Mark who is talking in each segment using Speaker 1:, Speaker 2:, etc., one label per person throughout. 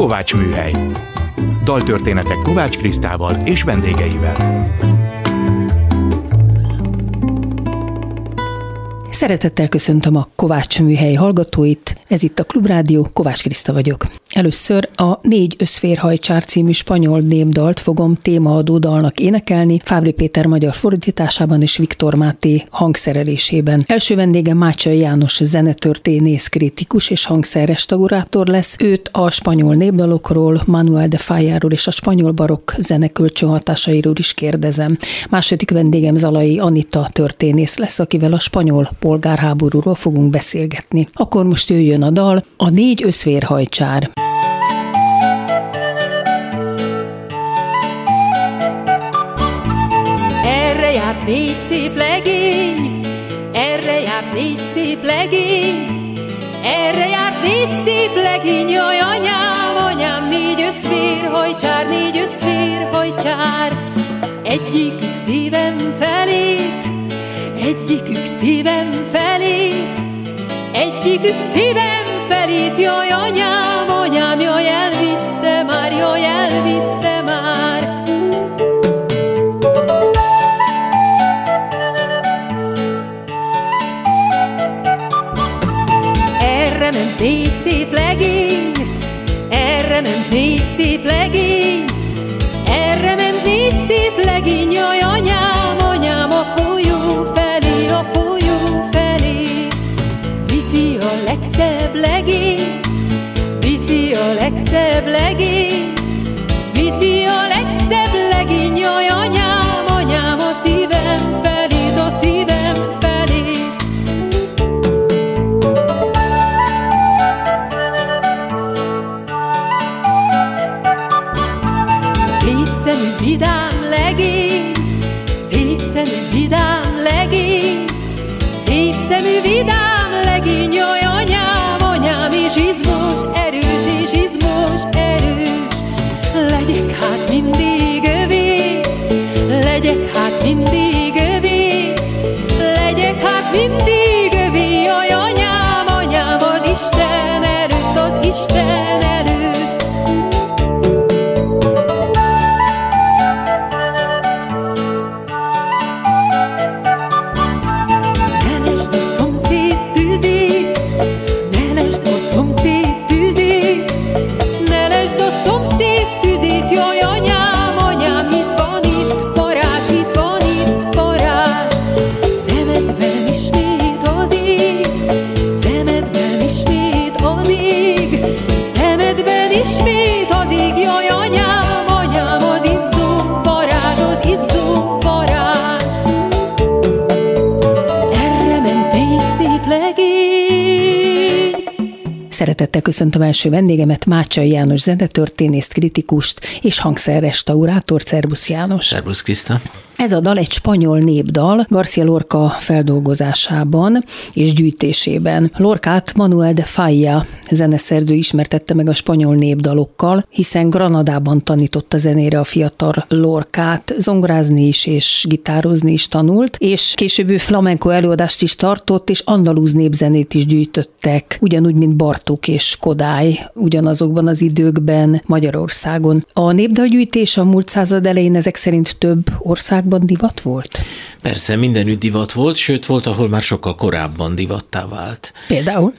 Speaker 1: Kovács Műhely. Daltörténetek Kovács Krisztával és vendégeivel.
Speaker 2: Szeretettel köszöntöm a Kovács műhely hallgatóit, ez itt a Klubrádió, Kovács Kriszta vagyok. Először a Négy összférhajcsár című spanyol népdalt fogom témaadó dalnak énekelni, Fábri Péter magyar fordításában és Viktor Máté hangszerelésében. Első vendégem Mácsai János zenetörténész, kritikus és hangszerrestaurátor lesz. Őt a spanyol népdalokról, Manuel de Fájáról és a spanyol barokk zenekölcsön hatásairól is kérdezem. Második vendégem Zalai Anita történész lesz, akivel a spanyol polgárháborúról fogunk beszélgetni. Akkor most jöjjön a dal, a négy összférhajcsár.
Speaker 3: Négy szép legény, erre járt négy szép legény, erre járt négy szép legény, jaj anyám, anyám, négy összférhajcsár, négy összférhajcsár, egyikük szívem felét, egyikük szívem felét, egyikük szívem felét, jaj anyám, anyám, jaj elvitte már, jaj elvitte szép legény, erre ment négy szép legény, erre ment négy szép legény, jaj anyám, anyám a folyó felé, a folyó felé. Viszi a legszebb legény, viszi a legszebb legény, viszi a legszebb legény, jaj anyám, anyám a szívem felé, mindig övé, legyek hát mindig
Speaker 2: Szeretettel köszöntöm első vendégemet, Mácsai János zenetörténészt, kritikust és hangszerrestaurátor. Szerbusz János!
Speaker 4: Szervusz Kriszta.
Speaker 2: Ez a dal egy spanyol népdal Garcia Lorca feldolgozásában és gyűjtésében. Lorcát Manuel de Falla zeneszerző ismertette meg a spanyol népdalokkal, hiszen Granadában tanította zenére a fiatal Lorcát, zongorázni is és gitározni is tanult, és később flamenco előadást is tartott, és andalúz népzenét is gyűjtöttek, ugyanúgy, mint Bartók és Kodály, ugyanazokban az időkben Magyarországon. A népdalgyűjtés a múlt század elején ezek szerint több országban divat volt?
Speaker 4: Persze, mindenütt divat volt, sőt volt, ahol már sokkal korábban divattá vált.
Speaker 2: Például?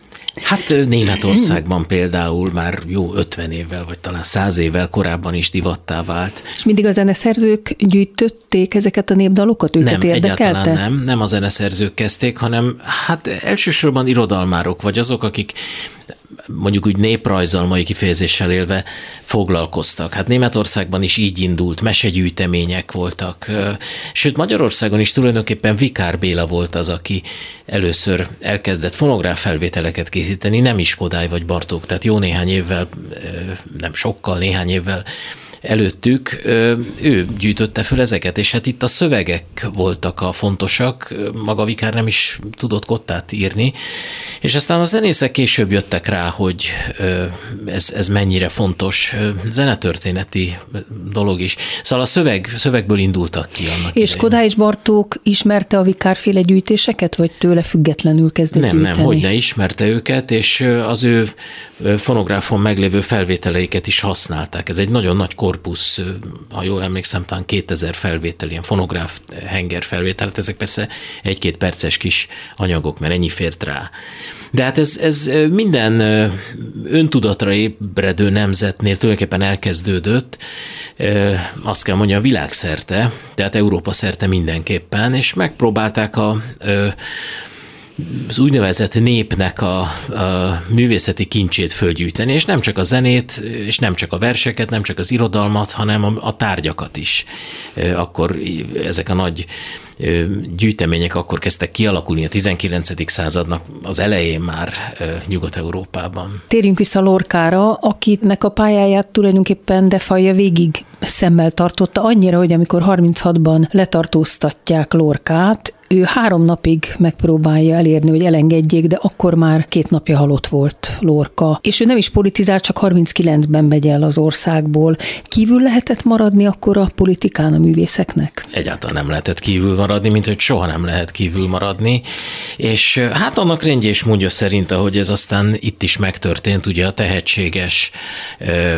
Speaker 4: Hát Németországban például már jó 50 évvel, vagy talán 100 évvel korábban is divattá vált.
Speaker 2: És mindig a zeneszerzők gyűjtötték ezeket a népdalokat? Őket
Speaker 4: nem,
Speaker 2: érdekelte?
Speaker 4: egyáltalán nem, nem a zeneszerzők kezdték, hanem hát elsősorban irodalmárok, vagy azok, akik mondjuk úgy néprajzal, mai kifejezéssel élve foglalkoztak. Hát Németországban is így indult, mesegyűjtemények voltak. Sőt, Magyarországon is tulajdonképpen Vikár Béla volt az, aki először elkezdett fonográf felvételeket készíteni, nem is Kodály vagy Bartók, tehát jó néhány évvel, nem sokkal, néhány évvel előttük, ő gyűjtötte föl ezeket, és hát itt a szövegek voltak a fontosak, maga Vikár nem is tudott kottát írni, és aztán a zenészek később jöttek rá, hogy ez, ez mennyire fontos zenetörténeti dolog is. Szóval a szöveg, szövegből indultak ki annak
Speaker 2: És Kodály Bartók ismerte a vikárféle gyűjtéseket, vagy tőle függetlenül kezdett
Speaker 4: Nem,
Speaker 2: gyűjteni?
Speaker 4: nem, hogy ne ismerte őket, és az ő fonográfon meglévő felvételeiket is használták. Ez egy nagyon nagy korpusz, ha jól emlékszem, talán 2000 felvétel, ilyen fonográf henger felvétel, hát ezek persze egy-két perces kis anyagok, mert ennyi fért rá. De hát ez, ez minden öntudatra ébredő nemzetnél tulajdonképpen elkezdődött, azt kell mondja, világszerte, tehát Európa szerte mindenképpen, és megpróbálták a az úgynevezett népnek a, a művészeti kincsét fölgyűjteni, és nem csak a zenét, és nem csak a verseket, nem csak az irodalmat, hanem a, a tárgyakat is. Akkor ezek a nagy gyűjtemények akkor kezdtek kialakulni a 19. századnak az elején már Nyugat-Európában.
Speaker 2: Térjünk vissza Lorkára, akinek a pályáját tulajdonképpen Defaja végig szemmel tartotta, annyira, hogy amikor 36-ban letartóztatják Lorkát, ő három napig megpróbálja elérni, hogy elengedjék, de akkor már két napja halott volt Lorca. És ő nem is politizált, csak 39-ben megy el az országból. Kívül lehetett maradni akkor a politikán a művészeknek?
Speaker 4: Egyáltalán nem lehetett kívül maradni, mint hogy soha nem lehet kívül maradni. És hát annak rendje és mondja szerint, ahogy ez aztán itt is megtörtént, ugye a tehetséges ö,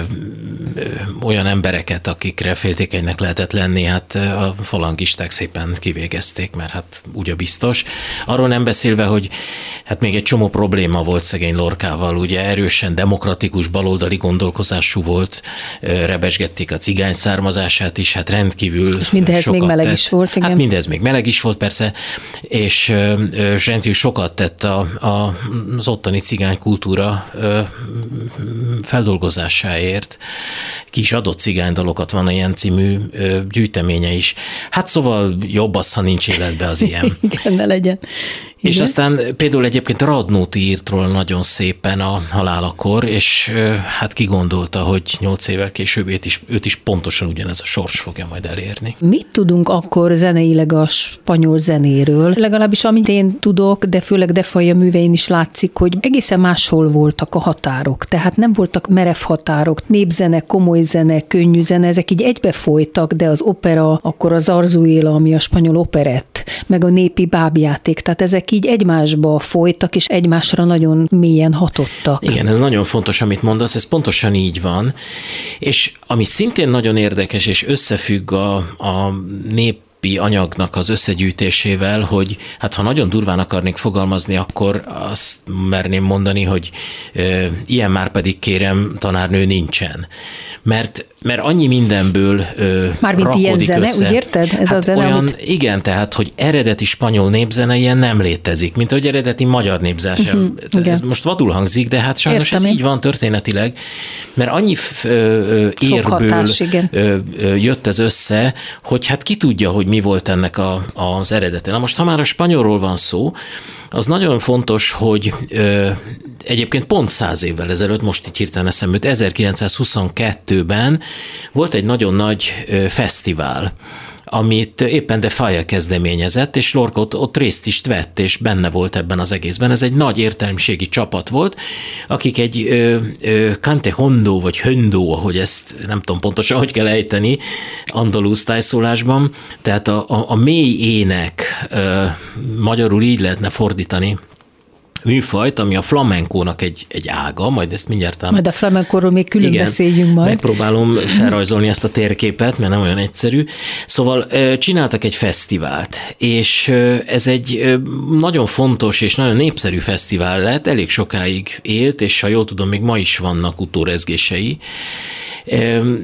Speaker 4: ö, olyan embereket, akikre féltékenynek lehetett lenni, hát a falangisták szépen kivégezték, mert hát ugye biztos. Arról nem beszélve, hogy hát még egy csomó probléma volt szegény Lorkával, ugye erősen demokratikus, baloldali gondolkozású volt, rebesgették a cigány származását is, hát rendkívül
Speaker 2: És mindez még meleg
Speaker 4: tett.
Speaker 2: is volt, igen.
Speaker 4: Hát mindez még meleg is volt persze, és rendkívül sokat tett a, a, az ottani cigány kultúra feldolgozásáért. Ki is adott cigánydalokat, van ilyen című gyűjteménye is. Hát szóval jobb az, ha nincs életbe az
Speaker 2: Igen, ne legyen.
Speaker 4: És aztán például egyébként Radnóti írt róla nagyon szépen a halálakor, és hát kigondolta, hogy nyolc évvel később őt is, őt is pontosan ugyanez a sors fogja majd elérni.
Speaker 2: Mit tudunk akkor zeneileg a spanyol zenéről? Legalábbis amit én tudok, de főleg Defaja művein is látszik, hogy egészen máshol voltak a határok. Tehát nem voltak merev határok, népzene, komoly zene, könnyű zene, ezek így egybe folytak, de az opera, akkor az Arzuéla, ami a spanyol operett, meg a népi bábjáték, tehát ezek így egymásba folytak, és egymásra nagyon mélyen hatottak.
Speaker 4: Igen, ez nagyon fontos, amit mondasz, ez pontosan így van. És ami szintén nagyon érdekes, és összefügg a, a nép anyagnak az összegyűjtésével, hogy hát ha nagyon durván akarnék fogalmazni, akkor azt merném mondani, hogy e, ilyen már pedig kérem, tanárnő nincsen. Mert mert annyi mindenből ö,
Speaker 2: Mármint ilyen zene,
Speaker 4: össze.
Speaker 2: úgy érted? Ez
Speaker 4: hát
Speaker 2: a zene,
Speaker 4: olyan,
Speaker 2: amit...
Speaker 4: Igen, tehát, hogy eredeti spanyol népzene ilyen nem létezik, mint hogy eredeti magyar népzene sem. Uh-huh, ez most vadul hangzik, de hát sajnos
Speaker 2: Értem
Speaker 4: ez
Speaker 2: én.
Speaker 4: így van történetileg, mert annyi f- ö, érből
Speaker 2: hatás,
Speaker 4: ö, ö, jött ez össze, hogy hát ki tudja, hogy mi volt ennek a, az eredete. Na most, ha már a spanyolról van szó, az nagyon fontos, hogy ö, egyébként pont száz évvel ezelőtt, most így hirtelen eszembe jut, 1922-ben volt egy nagyon nagy ö, fesztivál, amit éppen de Fire kezdeményezett, és Lorca ott, részt is vett, és benne volt ebben az egészben. Ez egy nagy értelmiségi csapat volt, akik egy ö, ö, Cante Hondo, vagy Höndo, ahogy ezt nem tudom pontosan, hogy kell ejteni, andalusz tájszólásban, tehát a, a, a mély ének, ö, magyarul így lehetne fordítani, műfajt, ami a flamenkónak egy, egy ága, majd ezt mindjárt talán
Speaker 2: Majd a flamenkóról még külön
Speaker 4: igen,
Speaker 2: beszéljünk majd.
Speaker 4: Megpróbálom felrajzolni ezt a térképet, mert nem olyan egyszerű. Szóval csináltak egy fesztivált, és ez egy nagyon fontos és nagyon népszerű fesztivál lett, elég sokáig élt, és ha jól tudom, még ma is vannak utórezgései.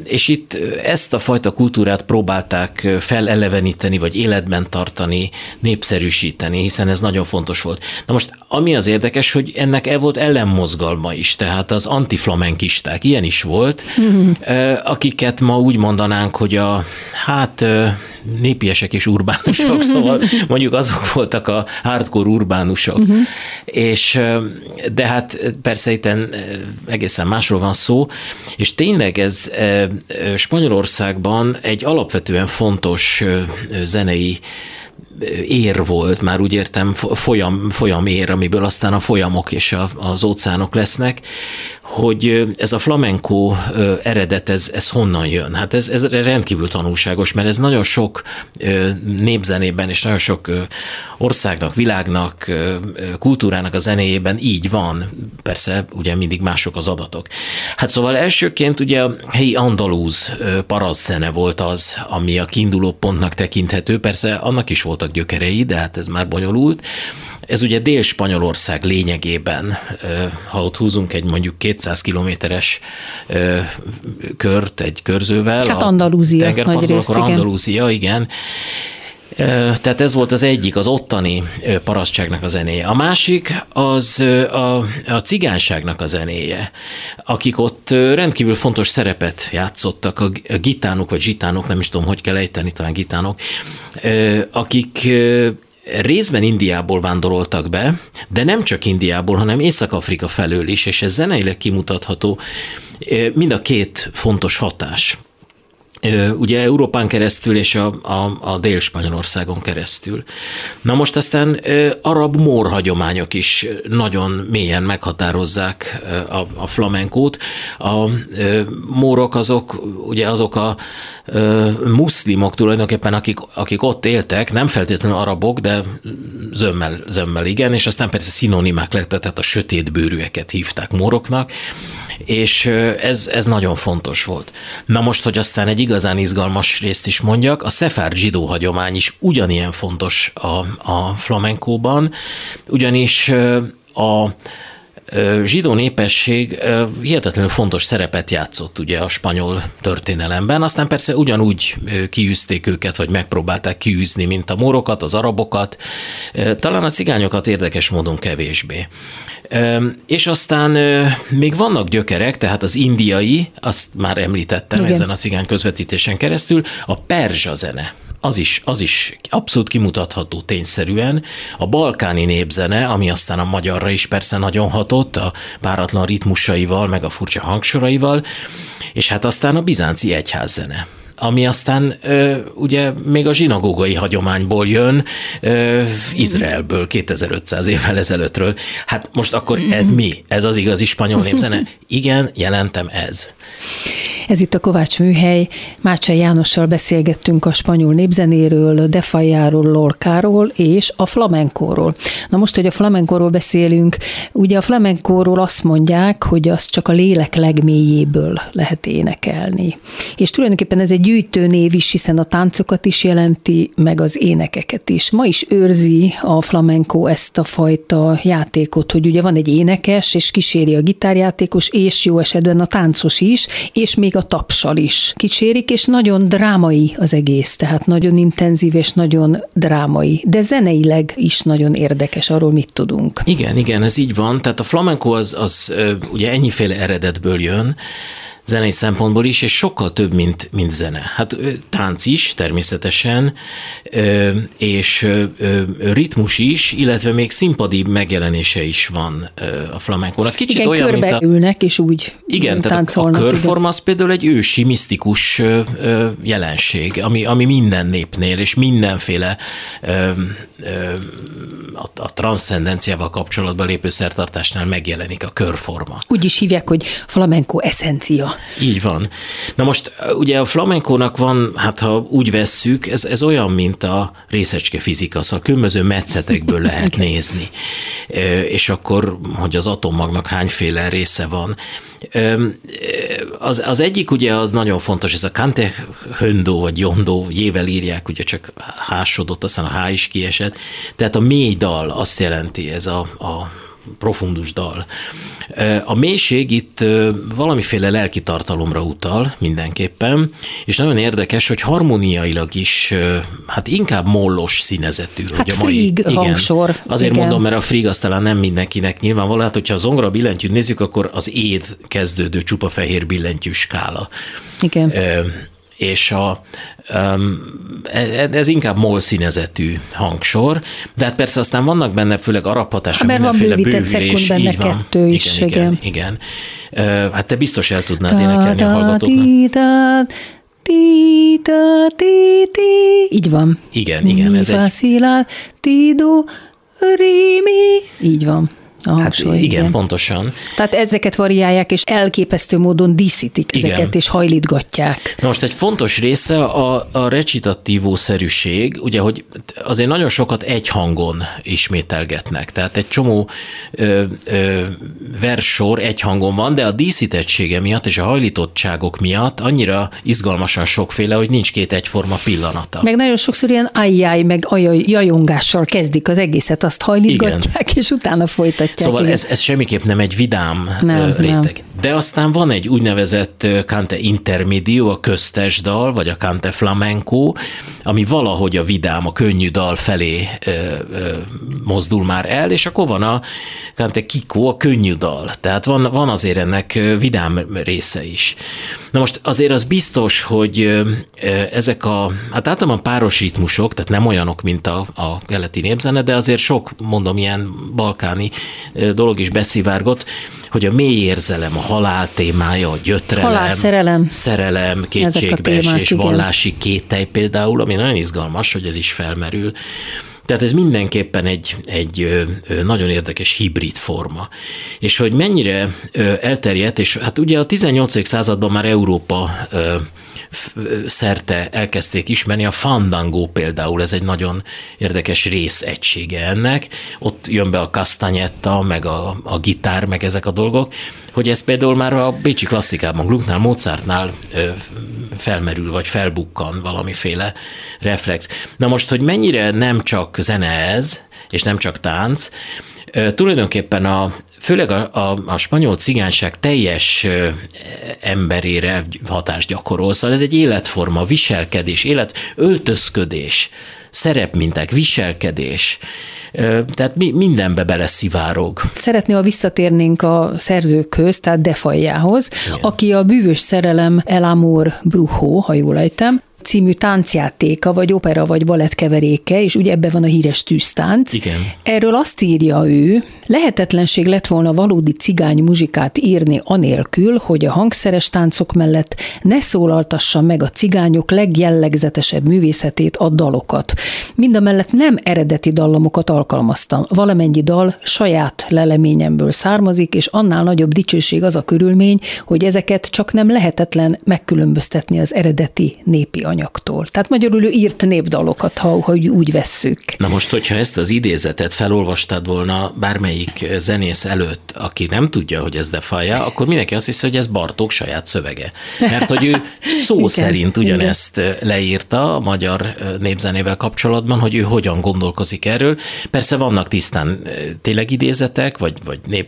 Speaker 4: És itt ezt a fajta kultúrát próbálták feleleveníteni, vagy életben tartani, népszerűsíteni, hiszen ez nagyon fontos volt. Na most, ami az érdekes, hogy ennek el volt ellenmozgalma is, tehát az antiflamenkisták, ilyen is volt, ö, akiket ma úgy mondanánk, hogy a, hát népiesek és urbánusok, szóval mondjuk azok voltak a hardcore urbánusok. Uh-huh. És, de hát persze itt egészen másról van szó, és tényleg ez Spanyolországban egy alapvetően fontos zenei ér volt, már úgy értem folyam, folyam ér, amiből aztán a folyamok és a, az óceánok lesznek, hogy ez a flamenco eredet, ez, ez honnan jön? Hát ez, ez rendkívül tanulságos, mert ez nagyon sok népzenében és nagyon sok országnak, világnak, kultúrának a zenéjében így van. Persze ugye mindig mások az adatok. Hát szóval elsőként ugye a helyi andalúz zene volt az, ami a kiinduló pontnak tekinthető. Persze annak is voltak gyökerei, de hát ez már bonyolult. Ez ugye Dél-Spanyolország lényegében, ha ott húzunk egy mondjuk 200 kilométeres kört egy körzővel.
Speaker 2: Hát Andalúzia nagy részt,
Speaker 4: akkor Andalúzia, igen. Tehát ez volt az egyik, az ottani parasztságnak a zenéje. A másik az a, a cigányságnak a zenéje, akik ott rendkívül fontos szerepet játszottak, a gitánok vagy zsitánok, nem is tudom, hogy kell ejteni, talán gitánok, akik részben Indiából vándoroltak be, de nem csak Indiából, hanem Észak-Afrika felől is, és ez zeneileg kimutatható mind a két fontos hatás ugye Európán keresztül és a, a, a Dél-Spanyolországon keresztül. Na most aztán arab mór is nagyon mélyen meghatározzák a, a flamenkót. A mórok azok, ugye azok a muszlimok tulajdonképpen, akik, akik ott éltek, nem feltétlenül arabok, de zömmel, zömmel igen, és aztán persze szinonimák lettek, tehát a sötétbőrűeket hívták móroknak, és ez, ez nagyon fontos volt. Na most, hogy aztán egy igazán izgalmas részt is mondjak, a szefár zsidó hagyomány is ugyanilyen fontos a, a flamenkóban, ugyanis a zsidó népesség hihetetlenül fontos szerepet játszott ugye a spanyol történelemben, aztán persze ugyanúgy kiűzték őket, vagy megpróbálták kiűzni, mint a morokat, az arabokat, talán a cigányokat érdekes módon kevésbé. És aztán még vannak gyökerek, tehát az indiai, azt már említettem Igen. ezen a cigány közvetítésen keresztül, a perzsa zene az is, az is abszolút kimutatható tényszerűen. A balkáni népzene, ami aztán a magyarra is persze nagyon hatott, a páratlan ritmusaival, meg a furcsa hangsoraival, és hát aztán a bizánci egyházzene ami aztán ugye még a zsinagógai hagyományból jön, Izraelből 2500 évvel ezelőttről. Hát most akkor ez mi? Ez az igazi spanyol népzene? Igen, jelentem ez.
Speaker 2: Ez itt a Kovács Műhely. Mácsai Jánossal beszélgettünk a spanyol népzenéről, Defajáról, Lorkáról és a flamenkóról. Na most, hogy a flamenkóról beszélünk, ugye a flamenkóról azt mondják, hogy az csak a lélek legmélyéből lehet énekelni. És tulajdonképpen ez egy gyűjtőnév is, hiszen a táncokat is jelenti, meg az énekeket is. Ma is őrzi a flamenco ezt a fajta játékot, hogy ugye van egy énekes, és kíséri a gitárjátékos, és jó esetben a táncos is, és még a tapsal is kicsérik, és nagyon drámai az egész, tehát nagyon intenzív és nagyon drámai, de zeneileg is nagyon érdekes, arról mit tudunk.
Speaker 4: Igen, igen, ez így van, tehát a flamenco az, az ugye ennyiféle eredetből jön, zenei szempontból is, és sokkal több, mint, mint zene. Hát tánc is természetesen, és ritmus is, illetve még színpadi megjelenése is van a flamenkónak.
Speaker 2: Kicsit igen, olyan, mint a... ülnek, és úgy
Speaker 4: Igen, tehát a körforma az például egy ősi, misztikus jelenség, ami, ami minden népnél, és mindenféle a, a transzcendenciával kapcsolatban lépő szertartásnál megjelenik a körforma.
Speaker 2: Úgy is hívják, hogy flamenco eszencia.
Speaker 4: Így van. Na most ugye a flamenkónak van, hát ha úgy vesszük, ez, ez olyan, mint a részecske fizika, szóval különböző metszetekből lehet nézni. És akkor, hogy az atommagnak hányféle része van. Az, az egyik ugye az nagyon fontos, ez a Kante höndó vagy jondó, jével írják, ugye csak hásodott, aztán a há is kiesett. Tehát a mély dal azt jelenti ez a, a profundus dal. A mélység itt valamiféle lelki tartalomra utal mindenképpen, és nagyon érdekes, hogy harmóniailag is, hát inkább mollos színezetű.
Speaker 2: Hát hogy a mai, frig igen, hangsor.
Speaker 4: Azért igen. mondom, mert a frig az talán nem mindenkinek nyilvánvaló, hát hogyha a zongora billentyűt nézzük, akkor az éd kezdődő csupa fehér billentyű skála.
Speaker 2: Igen
Speaker 4: és a, ez inkább MOL színezetű hangsor, de hát persze aztán vannak benne főleg arab hatása,
Speaker 2: Mert van bővített szekund benne
Speaker 4: van.
Speaker 2: kettő is,
Speaker 4: igen. Igen, igen. igen. Hát te biztos el tudnád énekelni a hallgatóknak.
Speaker 2: Így van.
Speaker 4: Igen, igen.
Speaker 2: ez egy... Tido, Rimi. Így van.
Speaker 4: A hangsúly, hát igen, igen, pontosan.
Speaker 2: Tehát ezeket variálják, és elképesztő módon díszítik ezeket, igen. és hajlítgatják.
Speaker 4: Na most egy fontos része a, a recitativószerűség, ugye, hogy azért nagyon sokat egy hangon ismételgetnek, tehát egy csomó ö, ö, verssor egy hangon van, de a díszítettsége miatt és a hajlítottságok miatt annyira izgalmasan sokféle, hogy nincs két egyforma pillanata.
Speaker 2: Meg nagyon sokszor ilyen ajjaj, meg ajaj, jajongással kezdik az egészet, azt hajlítgatják, igen. és utána folytatják folytatják.
Speaker 4: Szóval ez, ez semmiképp nem egy vidám nem, réteg. Nem. De aztán van egy úgynevezett cante intermedio, a köztes dal, vagy a cante flamenco, ami valahogy a vidám, a könnyű dal felé ö, ö, mozdul már el, és akkor van a cante kiko, a könnyű dal. Tehát van, van azért ennek vidám része is. Na most azért az biztos, hogy ezek a, hát általában páros ritmusok, tehát nem olyanok, mint a, a keleti népzene, de azért sok, mondom, ilyen balkáni dolog is beszivárgott, hogy a mély érzelem, a halál témája, a gyötrelem, halál,
Speaker 2: szerelem,
Speaker 4: szerelem kétségbeesés, vallási kételj például, ami nagyon izgalmas, hogy ez is felmerül. Tehát ez mindenképpen egy, egy nagyon érdekes hibrid forma. És hogy mennyire elterjedt, és hát ugye a 18. században már Európa szerte elkezdték ismerni. A fandango például, ez egy nagyon érdekes részegysége ennek. Ott jön be a castagnetta, meg a, a gitár, meg ezek a dolgok, hogy ez például már a bécsi klasszikában, Glucknál, Mozartnál felmerül, vagy felbukkan valamiféle reflex. Na most, hogy mennyire nem csak zene ez, és nem csak tánc, tulajdonképpen a, főleg a, a, a spanyol cigányság teljes emberére hatást gyakorol, szóval ez egy életforma, viselkedés, élet, öltözködés, szerepminták, viselkedés, tehát mi, mindenbe beleszivárog.
Speaker 2: Szeretné, ha visszatérnénk a szerzőkhöz, tehát Defajjához, Igen. aki a bűvös szerelem El Amor Brujo, ha jól ejtem, című táncjátéka, vagy opera, vagy balett keveréke, és ugye ebben van a híres tűztánc.
Speaker 4: Igen.
Speaker 2: Erről azt írja ő, lehetetlenség lett volna valódi cigány muzsikát írni anélkül, hogy a hangszeres táncok mellett ne szólaltassa meg a cigányok legjellegzetesebb művészetét, a dalokat. Mind a mellett nem eredeti dallamokat alkalmaztam. Valamennyi dal saját leleményemből származik, és annál nagyobb dicsőség az a körülmény, hogy ezeket csak nem lehetetlen megkülönböztetni az eredeti népi anyagtól. Tehát magyarul ő írt népdalokat, ha, ha úgy vesszük.
Speaker 4: Na most, hogyha ezt az idézetet felolvastad volna bármelyik zenész előtt, aki nem tudja, hogy ez defaja, akkor mindenki azt hiszi, hogy ez Bartók saját szövege. Mert hogy ő szó igen, szerint ugyanezt igen. leírta a magyar népzenével kapcsolatban, hogy ő hogyan gondolkozik erről. Persze vannak tisztán tényleg idézetek, vagy, vagy nép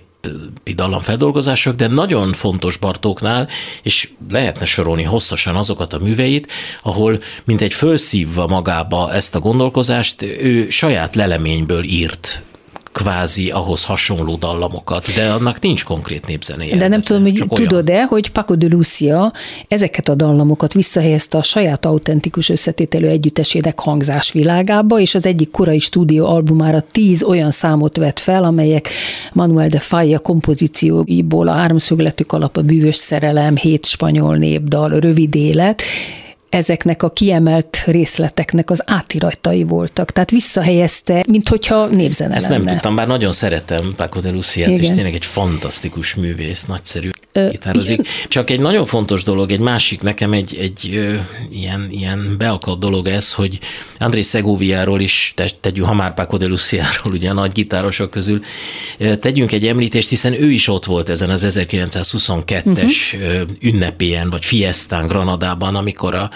Speaker 4: dallamfeldolgozások, de nagyon fontos Bartóknál, és lehetne sorolni hosszasan azokat a műveit, ahol mint egy fölszívva magába ezt a gondolkozást, ő saját leleményből írt kvázi ahhoz hasonló dallamokat, de annak nincs konkrét népzenéje.
Speaker 2: De nem tudom, hogy tudod-e, hogy Paco de Lucia ezeket a dallamokat visszahelyezte a saját autentikus összetételő együttesének hangzás világába, és az egyik korai stúdió albumára tíz olyan számot vett fel, amelyek Manuel de Falla kompozícióiból a háromszögletű kalap, a bűvös szerelem, hét spanyol népdal, rövid élet, ezeknek a kiemelt részleteknek az átiratai voltak. Tehát visszahelyezte, mint hogyha népzene
Speaker 4: Ezt lenne. nem tudtam, bár nagyon szeretem Paco de Luciát, és tényleg egy fantasztikus művész, nagyszerű gitározik. Csak egy nagyon fontos dolog, egy másik nekem egy, egy ö, ilyen, ilyen beakadt dolog ez, hogy André Segoviáról is te, tegyünk, ha már Paco de Luciáról, ugye a nagy gitárosok közül, tegyünk egy említést, hiszen ő is ott volt ezen az 1922-es uh-huh. ünnepélyen, vagy fiesztán Granadában, amikor a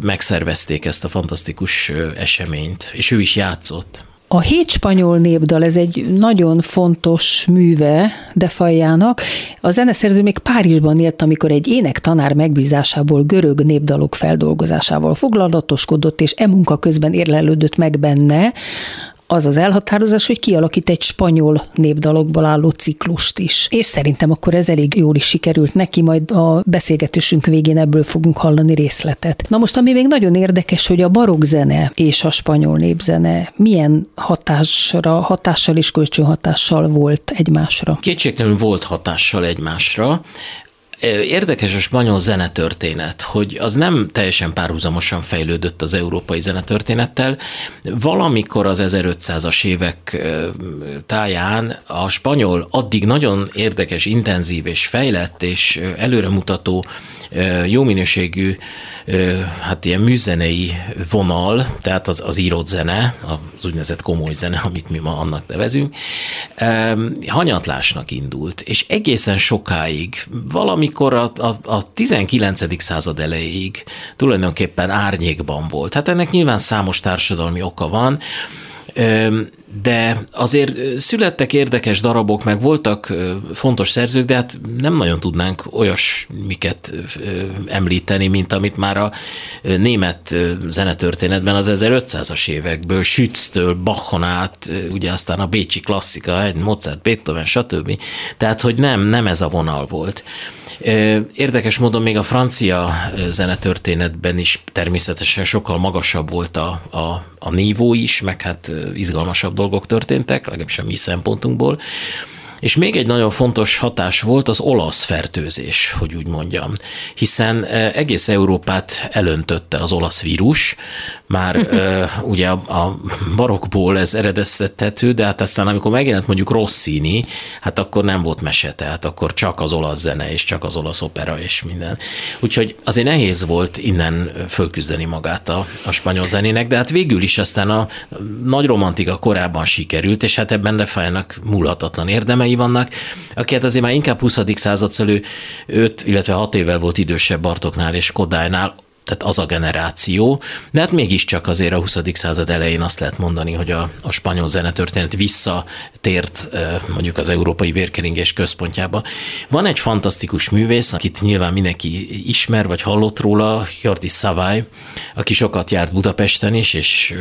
Speaker 4: megszervezték ezt a fantasztikus eseményt, és ő is játszott.
Speaker 2: A hét spanyol népdal, ez egy nagyon fontos műve Defaljának. A zeneszerző még Párizsban élt, amikor egy ének tanár megbízásából görög népdalok feldolgozásával foglalatoskodott, és e munka közben érlelődött meg benne az az elhatározás, hogy kialakít egy spanyol népdalokból álló ciklust is. És szerintem akkor ez elég jól is sikerült neki, majd a beszélgetésünk végén ebből fogunk hallani részletet. Na most, ami még nagyon érdekes, hogy a barokk zene és a spanyol népzene milyen hatásra, hatással és kölcsönhatással volt egymásra?
Speaker 4: Kétségtelenül volt hatással egymásra. Érdekes a spanyol zenetörténet, hogy az nem teljesen párhuzamosan fejlődött az európai zenetörténettel. Valamikor az 1500-as évek táján a spanyol addig nagyon érdekes, intenzív és fejlett és előremutató jó minőségű, hát ilyen műzenei vonal, tehát az, az írott zene, az úgynevezett komoly zene, amit mi ma annak nevezünk, hanyatlásnak indult, és egészen sokáig, valamikor a, a, a 19. század elejéig tulajdonképpen árnyékban volt. Hát ennek nyilván számos társadalmi oka van, de azért születtek érdekes darabok, meg voltak fontos szerzők, de hát nem nagyon tudnánk olyasmiket említeni, mint amit már a német zenetörténetben az 1500-as évekből, Schütztől, Bachon át, ugye aztán a bécsi klasszika, Mozart, Beethoven, stb. Tehát, hogy nem, nem ez a vonal volt. Érdekes módon még a francia zenetörténetben is természetesen sokkal magasabb volt a, a, a nívó is, meg hát izgalmasabb dolgok történtek, legalábbis a mi szempontunkból. És még egy nagyon fontos hatás volt az olasz fertőzés, hogy úgy mondjam, hiszen egész Európát elöntötte az olasz vírus, már ugye a, a barokból ez eredeztethető, de hát aztán amikor megjelent mondjuk Rossini, hát akkor nem volt mese, tehát akkor csak az olasz zene és csak az olasz opera és minden. Úgyhogy azért nehéz volt innen fölküzdeni magát a, a spanyol zenének, de hát végül is aztán a nagy romantika korábban sikerült, és hát ebben Lefájának múlhatatlan érdemei vannak, aki hát azért már inkább 20. század szülő 5, illetve 6 évvel volt idősebb Bartoknál és Kodálynál, tehát az a generáció, de hát mégiscsak azért a 20. század elején azt lehet mondani, hogy a, a spanyol zenetörténet visszatért mondjuk az európai vérkeringés központjába. Van egy fantasztikus művész, akit nyilván mindenki ismer, vagy hallott róla, Jordi Savai, aki sokat járt Budapesten is, és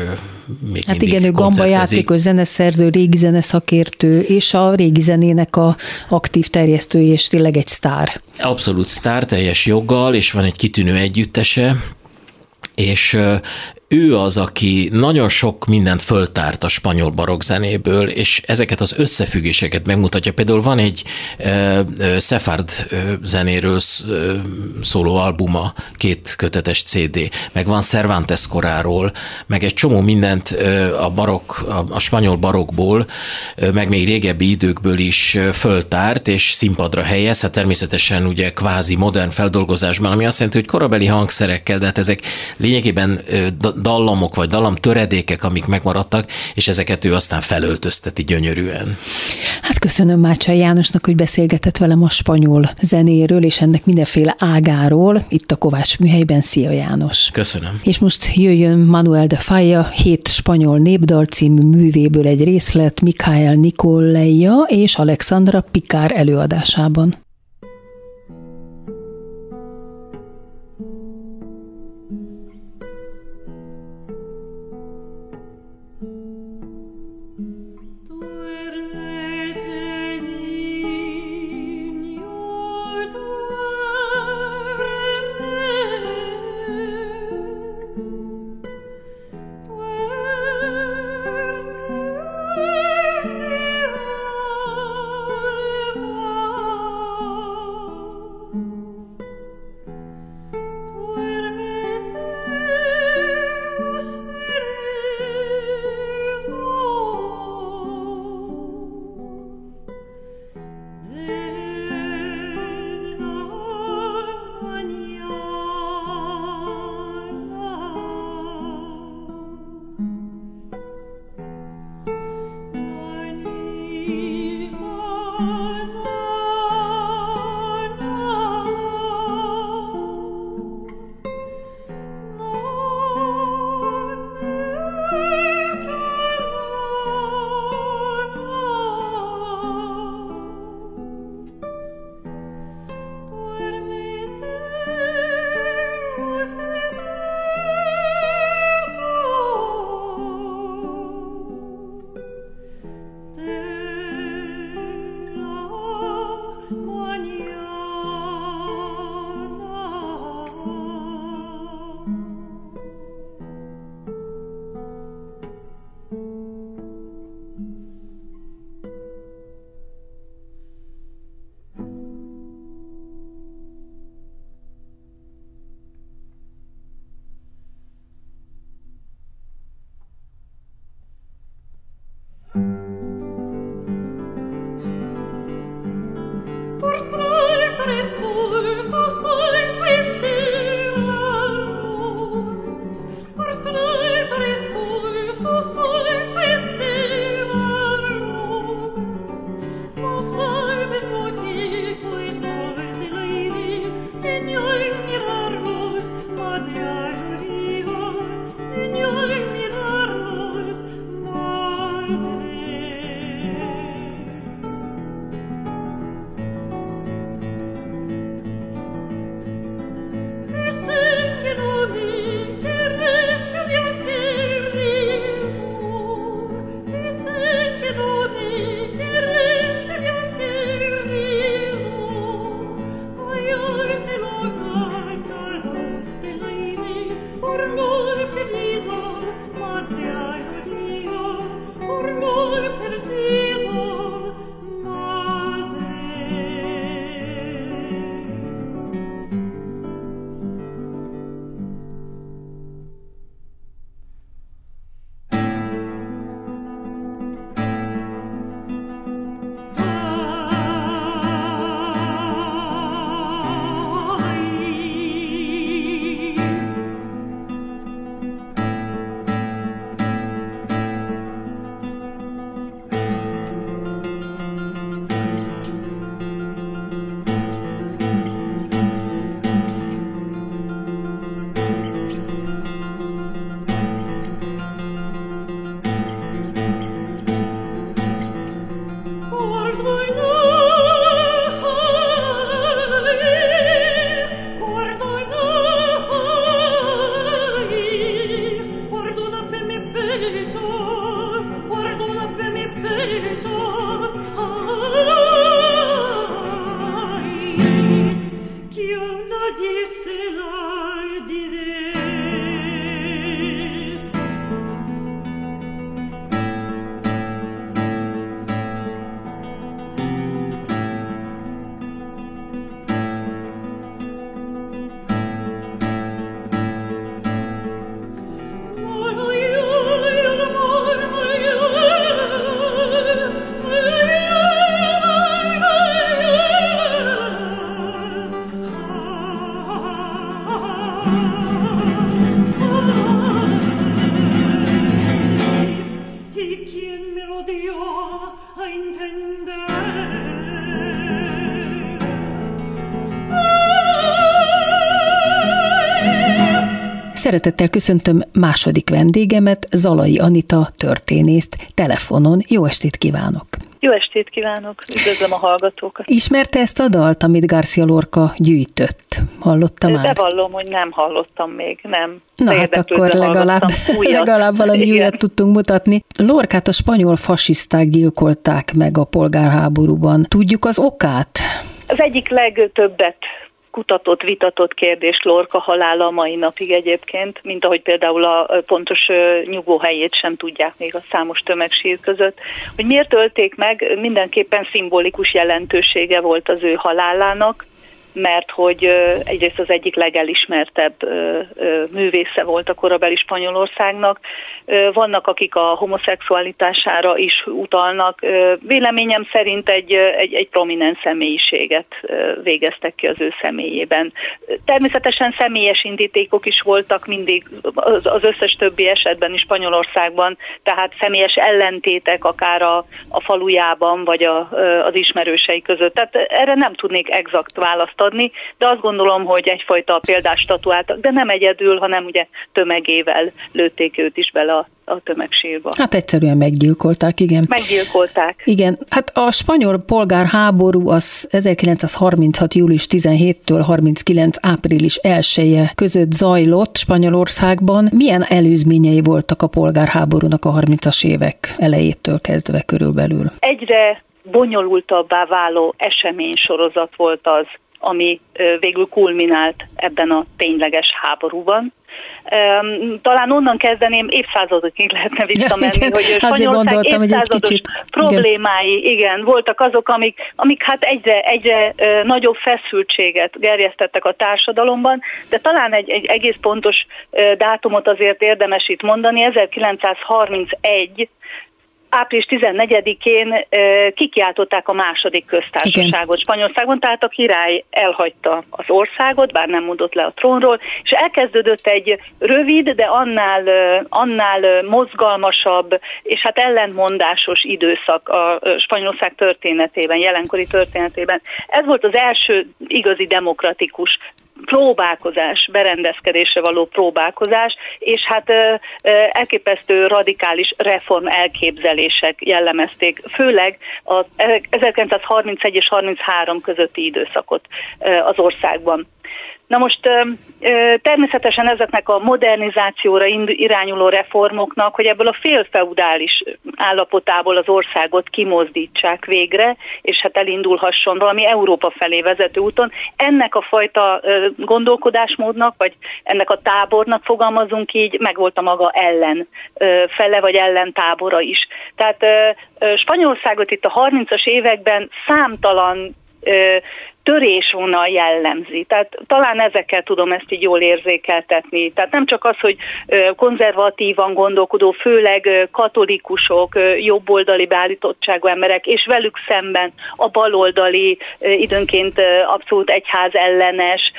Speaker 4: még
Speaker 2: Hát igen, ő gamba játékos, zeneszerző, régi zeneszakértő, és a régi zenének a aktív terjesztője, és tényleg egy sztár.
Speaker 4: Abszolút sztár, teljes joggal, és van egy kitűnő együttese, és ő az, aki nagyon sok mindent föltárt a spanyol barokzenéből, és ezeket az összefüggéseket megmutatja. Például van egy e, Szefárd zenéről szóló albuma, két kötetes CD, meg van Cervantes koráról, meg egy csomó mindent a barok, a, a spanyol barokból, meg még régebbi időkből is föltárt, és színpadra helyez, hát természetesen ugye kvázi modern feldolgozásban, ami azt jelenti, hogy korabeli hangszerekkel, de hát ezek lényegében dallamok vagy dallam töredékek, amik megmaradtak, és ezeket ő aztán felöltözteti gyönyörűen.
Speaker 2: Hát köszönöm Mácsai Jánosnak, hogy beszélgetett velem a spanyol zenéről, és ennek mindenféle ágáról, itt a Kovács műhelyben. Szia János!
Speaker 4: Köszönöm.
Speaker 2: És most jöjjön Manuel de Falla, hét spanyol népdal című művéből egy részlet Mikael Nikoleja és Alexandra Pikár előadásában. I did it. Szeretettel köszöntöm második vendégemet, Zalai Anita történészt telefonon. Jó estét kívánok!
Speaker 5: Jó estét kívánok, üdvözlöm a hallgatókat.
Speaker 2: Ismerte ezt a dalt, amit Garcia Lorca gyűjtött? Hallotta már?
Speaker 5: Bevallom, hogy nem hallottam még, nem.
Speaker 2: Na hát akkor legalább, legalább valami Igen. újat tudtunk mutatni. Lorkát a spanyol fasiszták gyilkolták meg a polgárháborúban. Tudjuk az okát?
Speaker 5: Az egyik legtöbbet kutatott, vitatott kérdés Lorca halála a mai napig egyébként, mint ahogy például a pontos nyugvóhelyét sem tudják még a számos tömegsír között. Hogy miért ölték meg, mindenképpen szimbolikus jelentősége volt az ő halálának, mert hogy egyrészt az egyik legelismertebb művésze volt a korabeli Spanyolországnak. Vannak, akik a homoszexualitására is utalnak. Véleményem szerint egy, egy, egy prominens személyiséget végeztek ki az ő személyében. Természetesen személyes indítékok is voltak mindig az összes többi esetben is Spanyolországban, tehát személyes ellentétek akár a, a falujában, vagy a, az ismerősei között. Tehát erre nem tudnék exakt választ adni, de azt gondolom, hogy egyfajta példást statuáltak, de nem egyedül, hanem ugye tömegével lőtték őt is bele a a tömegsírba.
Speaker 2: Hát egyszerűen meggyilkolták, igen.
Speaker 5: Meggyilkolták.
Speaker 2: Igen, hát a spanyol polgárháború az 1936. július 17-től 39. április 1 között zajlott Spanyolországban. Milyen előzményei voltak a polgárháborúnak a 30-as évek elejétől kezdve körülbelül?
Speaker 5: Egyre bonyolultabbá váló esemény sorozat volt az, ami végül kulminált ebben a tényleges háborúban. Talán onnan kezdeném, évszázadokig lehetne visszamenni, ja, hogy Spanyolország évszázados kicsit, problémái, igen. igen, voltak azok, amik, amik hát egyre, egyre nagyobb feszültséget gerjesztettek a társadalomban, de talán egy, egy egész pontos dátumot azért érdemes itt mondani, 1931 április 14-én kikiáltották a második köztársaságot Igen. Spanyolországon, tehát a király elhagyta az országot, bár nem mondott le a trónról, és elkezdődött egy rövid, de annál, annál mozgalmasabb és hát ellentmondásos időszak a Spanyolország történetében, jelenkori történetében. Ez volt az első igazi demokratikus próbálkozás, berendezkedésre való próbálkozás, és hát elképesztő radikális reform elképzelések jellemezték, főleg az 1931 és 33 közötti időszakot az országban. Na most természetesen ezeknek a modernizációra irányuló reformoknak, hogy ebből a félfeudális állapotából az országot kimozdítsák végre, és hát elindulhasson valami Európa felé vezető úton. Ennek a fajta gondolkodásmódnak, vagy ennek a tábornak fogalmazunk így, meg volt a maga ellen fele, vagy ellen tábora is. Tehát Spanyolországot itt a 30-as években számtalan törésvonal jellemzi. Tehát talán ezekkel tudom ezt így jól érzékeltetni. Tehát nem csak az, hogy konzervatívan gondolkodó, főleg katolikusok, jobboldali beállítottságú emberek, és velük szemben a baloldali, időnként abszolút egyház ellenes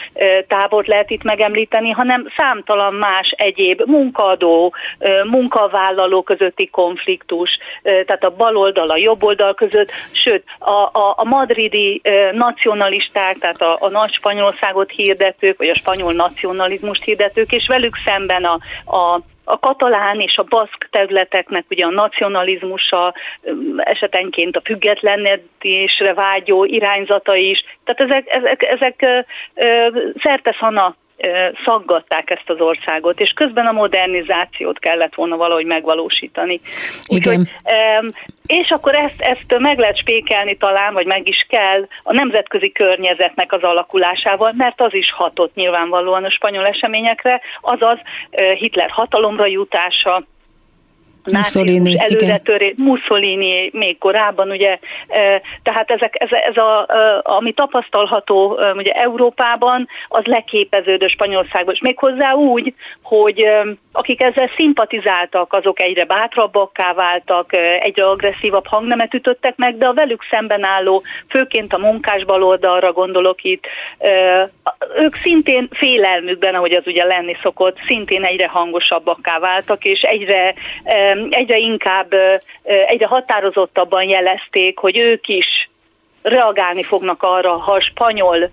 Speaker 5: tábort lehet itt megemlíteni, hanem számtalan más egyéb munkadó, munkavállaló közötti konfliktus, tehát a baloldal, a jobboldal között, sőt, a, a, a madridi nacionalizmus nacionalisták, tehát a, a nagy Spanyolországot hirdetők, vagy a spanyol nacionalizmust hirdetők, és velük szemben a, a a katalán és a baszk területeknek ugye a nacionalizmusa, esetenként a függetlenítésre vágyó irányzata is. Tehát ezek, ezek, ezek szerteszana szaggatták ezt az országot, és közben a modernizációt kellett volna valahogy megvalósítani.
Speaker 2: Igen. Úgyhogy,
Speaker 5: és akkor ezt, ezt meg lehet spékelni talán, vagy meg is kell a nemzetközi környezetnek az alakulásával, mert az is hatott nyilvánvalóan a spanyol eseményekre, azaz Hitler hatalomra jutása,
Speaker 2: Mussolini,
Speaker 5: előretörés, Mussolini még korábban, ugye, tehát ezek, ez, ez a, ami tapasztalható ugye Európában, az leképeződő Spanyolországban, és méghozzá úgy, hogy akik ezzel szimpatizáltak, azok egyre bátrabbakká váltak, egyre agresszívabb hangnemet ütöttek meg, de a velük szemben álló, főként a munkás baloldalra gondolok itt, ők szintén félelmükben, ahogy az ugye lenni szokott, szintén egyre hangosabbakká váltak, és egyre egyre inkább, egyre határozottabban jelezték, hogy ők is reagálni fognak arra, ha a spanyol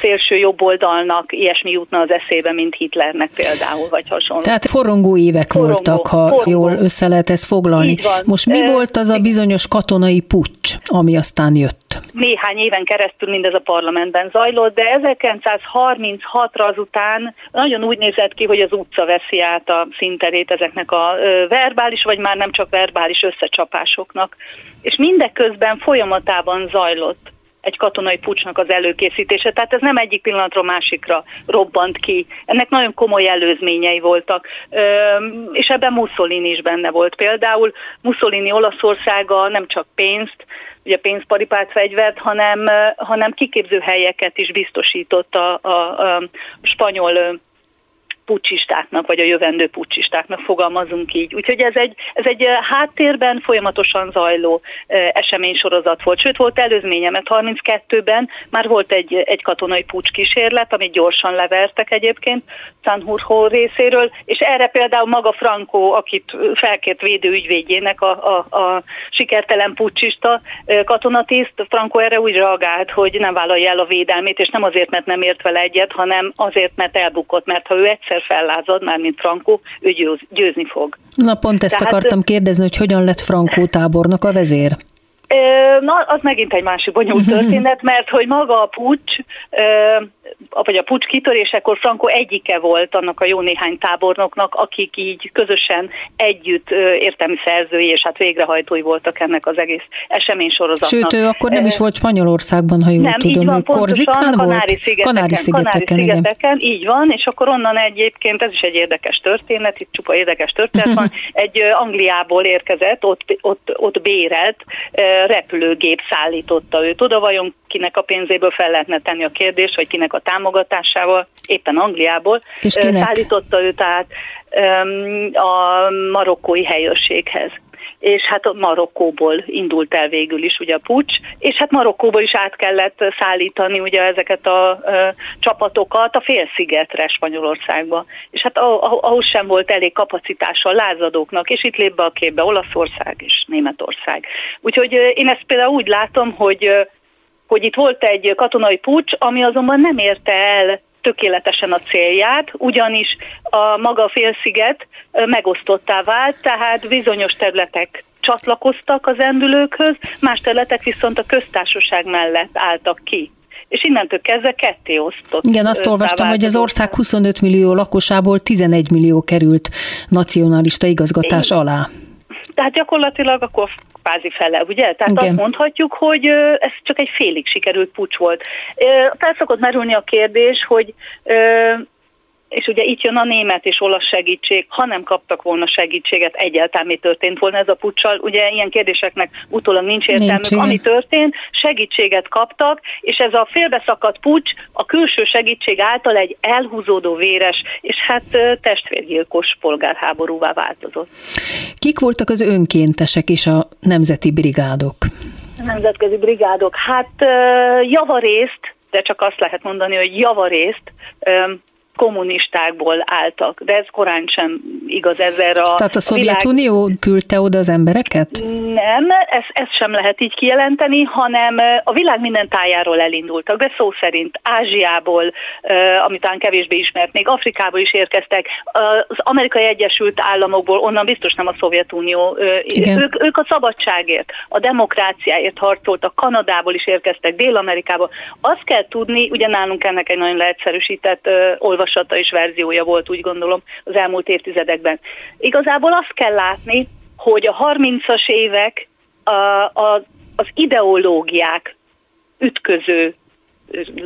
Speaker 5: szélső jobboldalnak ilyesmi jutna az eszébe, mint Hitlernek például, vagy hasonló.
Speaker 2: Tehát forrongó évek forrongó, voltak, ha forrongó. jól össze lehet ezt foglalni. Most mi volt az a bizonyos katonai pucs, ami aztán jött?
Speaker 5: Néhány éven keresztül mindez a parlamentben zajlott, de 1936-ra azután nagyon úgy nézett ki, hogy az utca veszi át a szinterét ezeknek a verbális, vagy már nem csak verbális összecsapásoknak. És mindeközben folyamatában zajlott egy katonai pucsnak az előkészítése. Tehát ez nem egyik pillanatról másikra robbant ki. Ennek nagyon komoly előzményei voltak. És ebben Mussolini is benne volt. Például Mussolini Olaszországa nem csak pénzt, ugye pénzparipát fegyvert, hanem, hanem kiképzőhelyeket is biztosított a, a, a spanyol pucsistáknak, vagy a jövendő pucsistáknak fogalmazunk így. Úgyhogy ez egy, ez egy háttérben folyamatosan zajló eseménysorozat volt. Sőt, volt előzménye, mert 32-ben már volt egy, egy katonai pucs kísérlet, amit gyorsan levertek egyébként Sanjurjo részéről, és erre például maga Franco, akit felkért védőügyvédjének a, a, a sikertelen pucsista katonatiszt, Franco erre úgy reagált, hogy nem vállalja el a védelmét, és nem azért, mert nem ért vele egyet, hanem azért, mert elbukott, mert ha ő egyszer egyszer fellázad, már mint Frankó, ő győz, győzni fog.
Speaker 2: Na pont ezt Tehát, akartam kérdezni, hogy hogyan lett Frankó tábornok a vezér?
Speaker 5: Na, az megint egy másik bonyolult történet, mert hogy maga a pucs vagy a pucs kitörésekor Franco egyike volt annak a jó néhány tábornoknak, akik így közösen együtt értelmi szerzői és hát végrehajtói voltak ennek az egész esemény sorozatnak.
Speaker 2: Sőt, ő akkor nem is volt Spanyolországban, ha jól
Speaker 5: nem,
Speaker 2: tudom,
Speaker 5: így van,
Speaker 2: Korzikán
Speaker 5: volt? Kanári-szigeteken,
Speaker 2: Kanári-szigeteken,
Speaker 5: Kanári-szigeteken így van, és akkor onnan egyébként, ez is egy érdekes történet, itt csupa érdekes történet van, egy Angliából érkezett, ott, ott, ott bérelt repülőgép szállította őt oda, vajon kinek a pénzéből fel lehetne tenni a kérdést, vagy kinek a támogatásával, éppen Angliából,
Speaker 2: És kinek?
Speaker 5: szállította őt át a marokkói helyőrséghez és hát Marokkóból indult el végül is ugye a pucs, és hát Marokkóból is át kellett szállítani ugye ezeket a ö, csapatokat a félszigetre Spanyolországba. És hát ahhoz sem volt elég kapacitása a lázadóknak, és itt lép be a képbe Olaszország és Németország. Úgyhogy én ezt például úgy látom, hogy hogy itt volt egy katonai pucs, ami azonban nem érte el tökéletesen a célját, ugyanis a maga félsziget megosztottá vált, tehát bizonyos területek csatlakoztak az endülőkhöz, más területek viszont a köztársaság mellett álltak ki és innentől kezdve ketté osztott.
Speaker 2: Igen, azt olvastam, hogy az ország 25 millió lakosából 11 millió került nacionalista igazgatás Én. alá.
Speaker 5: Tehát gyakorlatilag akkor kvázi fele, ugye? Tehát Igen. azt mondhatjuk, hogy ez csak egy félig sikerült pucs volt. Fel szokott merülni a kérdés, hogy és ugye itt jön a német és olasz segítség, ha nem kaptak volna segítséget, egyáltalán mi történt volna ez a puccsal. Ugye ilyen kérdéseknek utólag nincs értelmük. Nincs, Ami történt, segítséget kaptak, és ez a félbeszakadt pucs a külső segítség által egy elhúzódó véres, és hát testvérgyilkos polgárháborúvá változott.
Speaker 2: Kik voltak az önkéntesek és a nemzeti brigádok?
Speaker 5: A nemzetközi brigádok, hát javarészt, de csak azt lehet mondani, hogy javarészt kommunistákból álltak, de ez korán sem igaz ezzel a
Speaker 2: Tehát a Szovjetunió világ... küldte oda az embereket?
Speaker 5: Nem, ezt, ezt sem lehet így kijelenteni, hanem a világ minden tájáról elindultak, de szó szerint Ázsiából, amit talán kevésbé ismert, még Afrikából is érkeztek, az Amerikai Egyesült Államokból, onnan biztos nem a Szovjetunió, ők, ők a szabadságért, a demokráciáért harcoltak, Kanadából is érkeztek, Dél-Amerikából. Azt kell tudni, ugye nálunk ennek egy nagyon leegyszerűsített olvasás olvasata és verziója volt, úgy gondolom, az elmúlt évtizedekben. Igazából azt kell látni, hogy a 30-as évek a, a, az ideológiák ütköző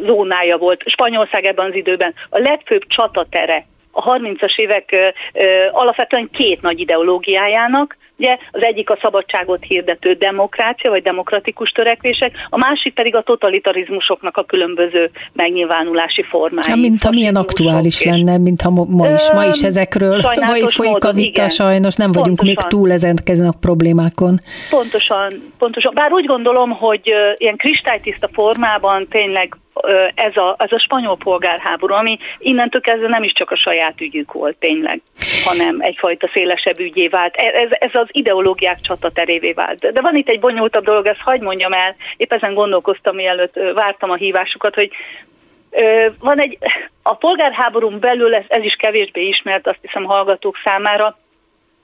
Speaker 5: zónája volt. Spanyolország ebben az időben a legfőbb csatatere a 30-as évek ö, ö, alapvetően két nagy ideológiájának, Ugye az egyik a szabadságot hirdető demokrácia, vagy demokratikus törekvések, a másik pedig a totalitarizmusoknak a különböző megnyilvánulási formái.
Speaker 2: Ja, mint amilyen aktuális és... lenne, mint ha ma is, ma is ezekről vagy folyik a vita, igen. sajnos nem vagyunk pontosan. még túl ezen a problémákon.
Speaker 5: Pontosan, pontosan. Bár úgy gondolom, hogy ilyen kristálytiszta formában tényleg ez a, ez a spanyol polgárháború, ami innentől kezdve nem is csak a saját ügyük volt tényleg, hanem egyfajta szélesebb ügyé vált. E, ez, ez az ideológiák csataterévé vált. De van itt egy bonyolultabb dolog, ezt hagyd mondjam el, épp ezen gondolkoztam, mielőtt vártam a hívásukat, hogy van egy, a polgárháborún belül, ez, ez is kevésbé ismert, azt hiszem hallgatók számára,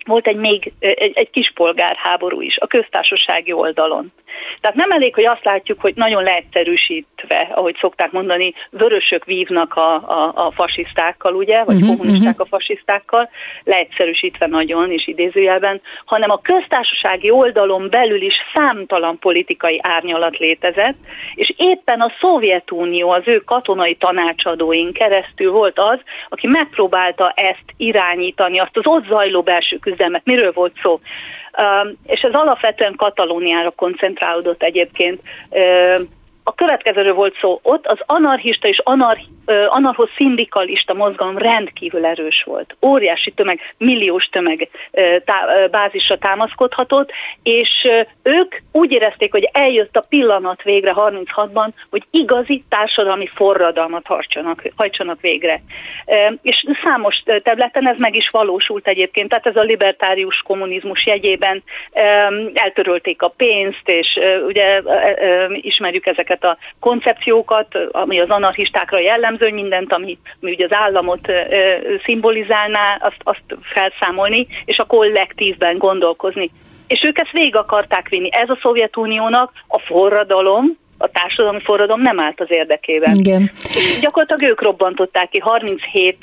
Speaker 5: volt egy még egy, egy kis polgárháború is a köztársasági oldalon. Tehát nem elég, hogy azt látjuk, hogy nagyon leegyszerűsítve, ahogy szokták mondani, vörösök vívnak a, a, a fasisztákkal, ugye, vagy uh-huh, kommunisták uh-huh. a fasisztákkal, leegyszerűsítve nagyon és idézőjelben, hanem a köztársasági oldalon belül is számtalan politikai árnyalat létezett, és éppen a Szovjetunió az ő katonai tanácsadóin keresztül volt az, aki megpróbálta ezt irányítani, azt az ott zajló belső küzdelmet. Miről volt szó? és ez alapvetően Katalóniára koncentrálódott egyébként. A következőről volt szó, ott az anarchista és anar, anarcho-szindikalista mozgalom rendkívül erős volt. Óriási tömeg, milliós tömeg tá, bázisra támaszkodhatott, és ők úgy érezték, hogy eljött a pillanat végre 36-ban, hogy igazi társadalmi forradalmat hajtsanak, hajtsanak végre. És számos területen ez meg is valósult egyébként, tehát ez a libertárius kommunizmus jegyében eltörölték a pénzt, és ugye ismerjük ezeket a koncepciókat, ami az anarchistákra jellemző, hogy mindent, ami, ami ugye az államot szimbolizálná, azt, azt felszámolni, és a kollektívben gondolkozni. És ők ezt végig akarták vinni. Ez a Szovjetuniónak a forradalom, a társadalmi forradalom nem állt az érdekében.
Speaker 2: Igen.
Speaker 5: És gyakorlatilag ők robbantották ki 37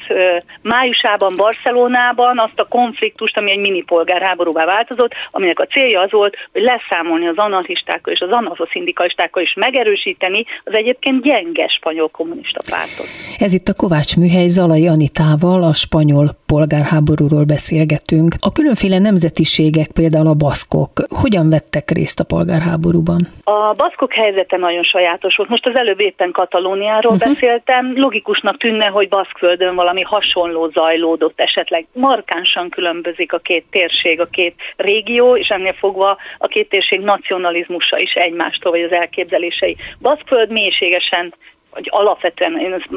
Speaker 5: májusában Barcelonában azt a konfliktust, ami egy mini polgárháborúvá változott, aminek a célja az volt, hogy leszámolni az anarchistákkal és az anarchoszindikalistákkal is megerősíteni az egyébként gyenge spanyol kommunista pártot.
Speaker 2: Ez itt a Kovács Műhely Zalai Anitával a spanyol polgárháborúról beszélgetünk. A különféle nemzetiségek, például a baszkok, hogyan vettek részt a polgárháborúban?
Speaker 5: A baszkok helyzete nagyon sajátos volt. Most az előbb éppen Katalóniáról uh-huh. beszéltem. Logikusnak tűnne, hogy Baszkföldön valami hasonló zajlódott, esetleg markánsan különbözik a két térség, a két régió, és ennél fogva a két térség nacionalizmusa is egymástól, vagy az elképzelései. Baszkföld mélységesen hogy alapvetően én ezt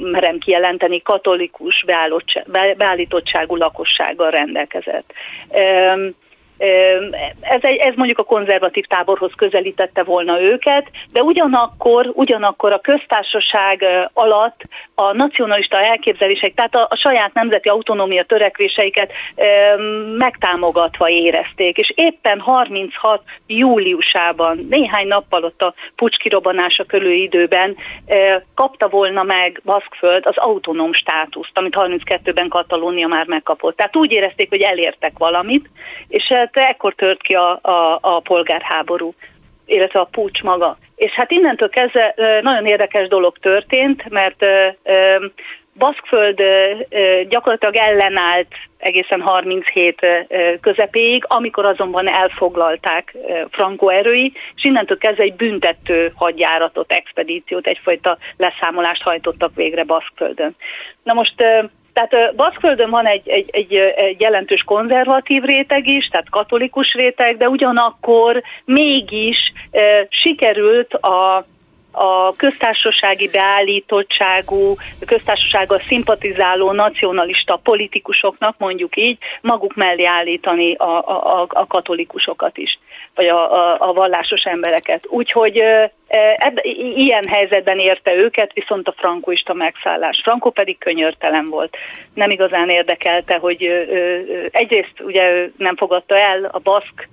Speaker 5: merem kijelenteni, katolikus beállítottságú lakossággal rendelkezett ez, egy, ez mondjuk a konzervatív táborhoz közelítette volna őket, de ugyanakkor, ugyanakkor a köztársaság alatt a nacionalista elképzelések, tehát a, a saját nemzeti autonómia törekvéseiket megtámogatva érezték, és éppen 36 júliusában, néhány nappal ott a pucskirobanása körül időben kapta volna meg Baszkföld az autonóm státuszt, amit 32-ben Katalónia már megkapott. Tehát úgy érezték, hogy elértek valamit, és hát ekkor tört ki a, a, a polgárháború, illetve a pucs maga. És hát innentől kezdve nagyon érdekes dolog történt, mert Baszkföld gyakorlatilag ellenállt egészen 37 közepéig, amikor azonban elfoglalták Franco erői, és innentől kezdve egy büntető hadjáratot, expedíciót, egyfajta leszámolást hajtottak végre Baszkföldön. Na most tehát Baszkföldön van egy, egy, egy, egy jelentős konzervatív réteg is, tehát katolikus réteg, de ugyanakkor mégis e, sikerült a a köztársasági beállítottságú, köztársasággal szimpatizáló nacionalista politikusoknak, mondjuk így, maguk mellé állítani a, a, a katolikusokat is, vagy a, a, a vallásos embereket. Úgyhogy Ebb, ilyen helyzetben érte őket, viszont a frankoista megszállás. Franco pedig könyörtelen volt. Nem igazán érdekelte, hogy egyrészt ugye nem fogadta el a baszk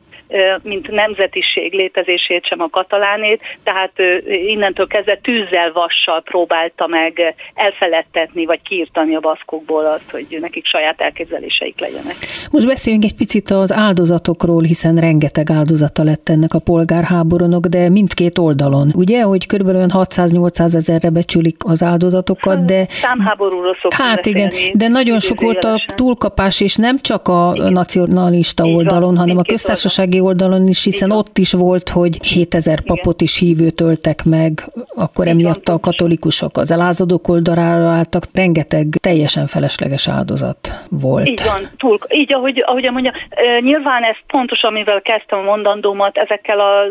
Speaker 5: mint nemzetiség létezését, sem a katalánét, tehát innentől kezdve tűzzel, vassal próbálta meg elfeledtetni, vagy kiirtani a baszkokból azt, hogy nekik saját elképzeléseik legyenek.
Speaker 2: Most beszéljünk egy picit az áldozatokról, hiszen rengeteg áldozata lett ennek a polgárháborúnak, de mindkét oldalon. Ugye, hogy körülbelül 600-800 ezerre becsülik az áldozatokat, de...
Speaker 5: Számháborúról szoktunk
Speaker 2: Hát igen, de nagyon sok volt a túlkapás, és nem csak a nacionalista oldalon, hanem a köztársasági oldalon is, hiszen ott is volt, hogy 7000 papot is hívőt öltek meg, akkor emiatt a katolikusok az elázadók oldalára álltak, rengeteg teljesen felesleges áldozat volt.
Speaker 5: Így van, túl, így ahogy, ahogy mondja, nyilván ez pontos, amivel kezdtem a mondandómat, ezekkel a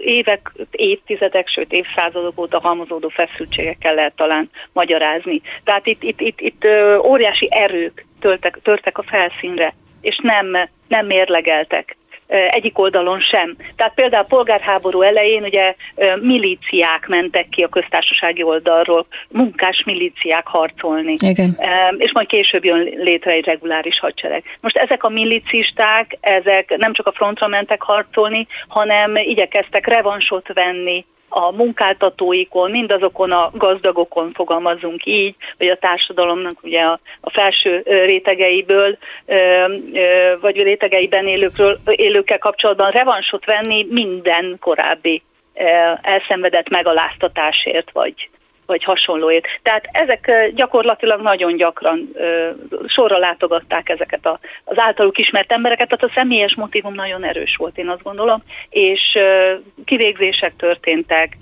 Speaker 5: évek, évtizedek, sőt évszázadok óta halmozódó feszültségekkel lehet talán magyarázni. Tehát itt, itt, itt, itt óriási erők töltek, törtek a felszínre, és nem, nem mérlegeltek egyik oldalon sem. Tehát például a polgárháború elején ugye milíciák mentek ki a köztársasági oldalról, munkás milíciák harcolni.
Speaker 2: Igen.
Speaker 5: És majd később jön létre egy reguláris hadsereg. Most ezek a milicisták, ezek nem csak a frontra mentek harcolni, hanem igyekeztek revansot venni a munkáltatóikon, mindazokon a gazdagokon fogalmazunk így, vagy a társadalomnak ugye a, a felső rétegeiből, vagy rétegeiben élőkről, élőkkel kapcsolatban revansot venni minden korábbi elszenvedett megaláztatásért, vagy, vagy hasonlóért. Tehát ezek gyakorlatilag nagyon gyakran sorra látogatták ezeket a, az általuk ismert embereket, tehát a személyes motivum nagyon erős volt, én azt gondolom, és kivégzések történtek,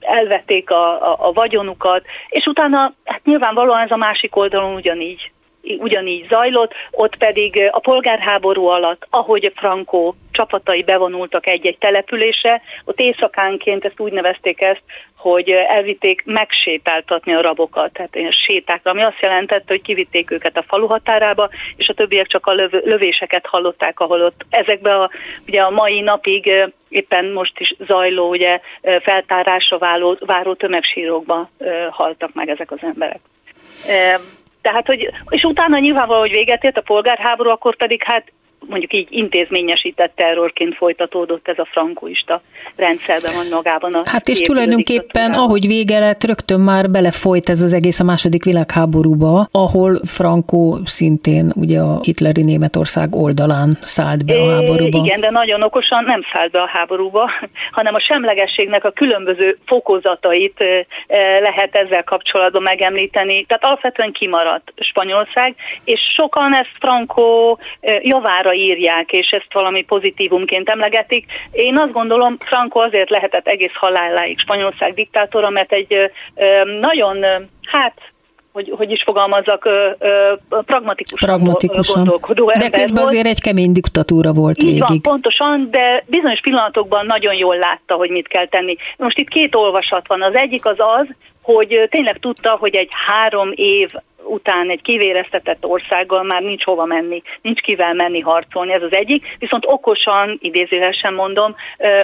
Speaker 5: elvették a, a, a vagyonukat, és utána hát nyilvánvalóan ez a másik oldalon ugyanígy ugyanígy zajlott, ott pedig a polgárháború alatt, ahogy Franco csapatai bevonultak egy-egy településre, ott éjszakánként ezt úgy nevezték ezt, hogy elvitték megsétáltatni a rabokat, tehát ilyen sétákra, ami azt jelentette, hogy kivitték őket a falu határába, és a többiek csak a löv- lövéseket hallották, ahol ott ezekbe a, ugye a mai napig éppen most is zajló, ugye feltárásra váló, váró tömegsírokba haltak meg ezek az emberek. Tehát, hogy, és utána nyilvánvaló, hogy véget ért a polgárháború, akkor pedig hát mondjuk így intézményesített terrorként folytatódott ez a frankoista rendszerben van magában. A
Speaker 2: hát és tulajdonképpen, ahogy vége lett, rögtön már belefolyt ez az egész a második világháborúba, ahol Franco szintén ugye a hitleri Németország oldalán szállt be a háborúba.
Speaker 5: Igen, de nagyon okosan nem szállt be a háborúba, hanem a semlegességnek a különböző fokozatait lehet ezzel kapcsolatban megemlíteni. Tehát alapvetően kimaradt Spanyolország, és sokan ezt Franco javára írják, és ezt valami pozitívumként emlegetik. Én azt gondolom, Franco azért lehetett egész haláláig Spanyolország diktátora, mert egy nagyon, hát hogy, hogy is fogalmazzak, pragmatikusan, pragmatikusan. gondolkodó
Speaker 2: De közben volt. azért egy kemény diktatúra volt
Speaker 5: Így
Speaker 2: végig. Van,
Speaker 5: pontosan, de bizonyos pillanatokban nagyon jól látta, hogy mit kell tenni. Most itt két olvasat van. Az egyik az az, hogy tényleg tudta, hogy egy három év után egy kivéreztetett országgal már nincs hova menni, nincs kivel menni harcolni, ez az egyik, viszont okosan, idézőesen mondom,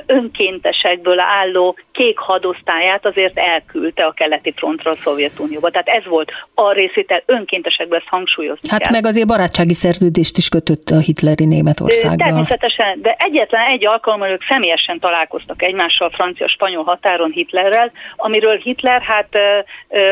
Speaker 5: önkéntesekből álló kék hadosztályát azért elküldte a keleti frontra a Szovjetunióba. Tehát ez volt a részétel önkéntesekből, ezt hangsúlyozni
Speaker 2: Hát
Speaker 5: kell.
Speaker 2: meg azért barátsági szerződést is kötött a hitleri Németországgal.
Speaker 5: Természetesen, de egyetlen egy alkalommal ők személyesen találkoztak egymással francia-spanyol határon Hitlerrel, amiről Hitler hát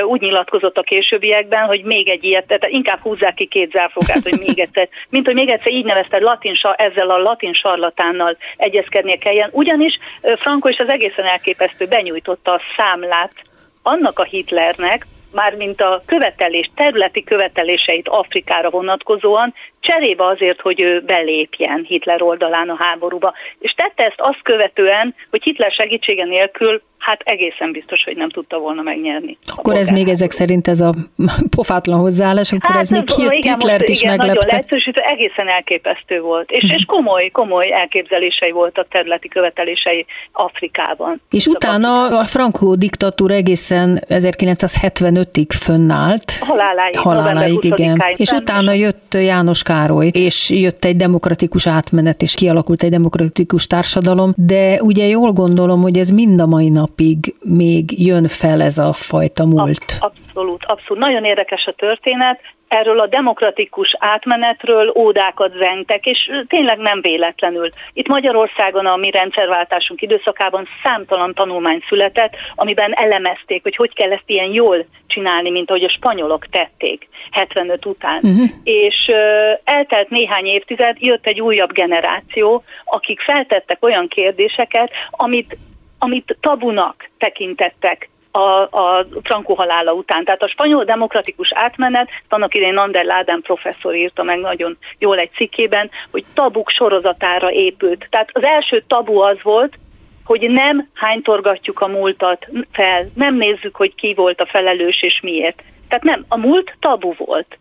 Speaker 5: úgy nyilatkozott a későbbiekben, hogy még egy ilyet, tehát inkább húzzák ki két zárfogát, hogy még egyszer, mint hogy még egyszer így nevezte latin, ezzel a latin sarlatánnal egyezkednie kelljen. Ugyanis Franco is az egészen elképesztő benyújtotta a számlát annak a Hitlernek, mármint a követelés, területi követeléseit Afrikára vonatkozóan, cserébe azért, hogy ő belépjen Hitler oldalán a háborúba. És tette ezt azt követően, hogy Hitler segítsége nélkül hát egészen biztos, hogy nem tudta volna megnyerni.
Speaker 2: Akkor ez még ezek szerint ez a pofátlan hozzáállás, akkor hát, ez még
Speaker 5: igen,
Speaker 2: Hitlert
Speaker 5: most,
Speaker 2: is
Speaker 5: igen,
Speaker 2: meglepte.
Speaker 5: Nagyon leegyszerűsítő, egészen elképesztő volt. És, és komoly, komoly elképzelései voltak területi követelései Afrikában.
Speaker 2: És utána a Franco diktatúra egészen 1975-ig fönnállt.
Speaker 5: Haláláig.
Speaker 2: Haláláig, igen. És utána jött János Károly, és jött egy demokratikus átmenet, és kialakult egy demokratikus társadalom, de ugye jól gondolom, hogy ez mind a mai napig még jön fel ez a fajta múlt.
Speaker 5: Abszolút, abszolút. Nagyon érdekes a történet. Erről a demokratikus átmenetről ódákat zengtek, és tényleg nem véletlenül. Itt Magyarországon a mi rendszerváltásunk időszakában számtalan tanulmány született, amiben elemezték, hogy hogy kell ezt ilyen jól csinálni, mint ahogy a spanyolok tették 75 után. Uh-huh. És uh, eltelt néhány évtized, jött egy újabb generáció, akik feltettek olyan kérdéseket, amit amit tabunak tekintettek a, a Franco halála után. Tehát a spanyol demokratikus átmenet, annak idején Ander Ládán professzor írta meg nagyon jól egy cikkében, hogy tabuk sorozatára épült. Tehát az első tabu az volt, hogy nem hánytorgatjuk a múltat fel, nem nézzük, hogy ki volt a felelős és miért. Tehát nem, a múlt tabu volt.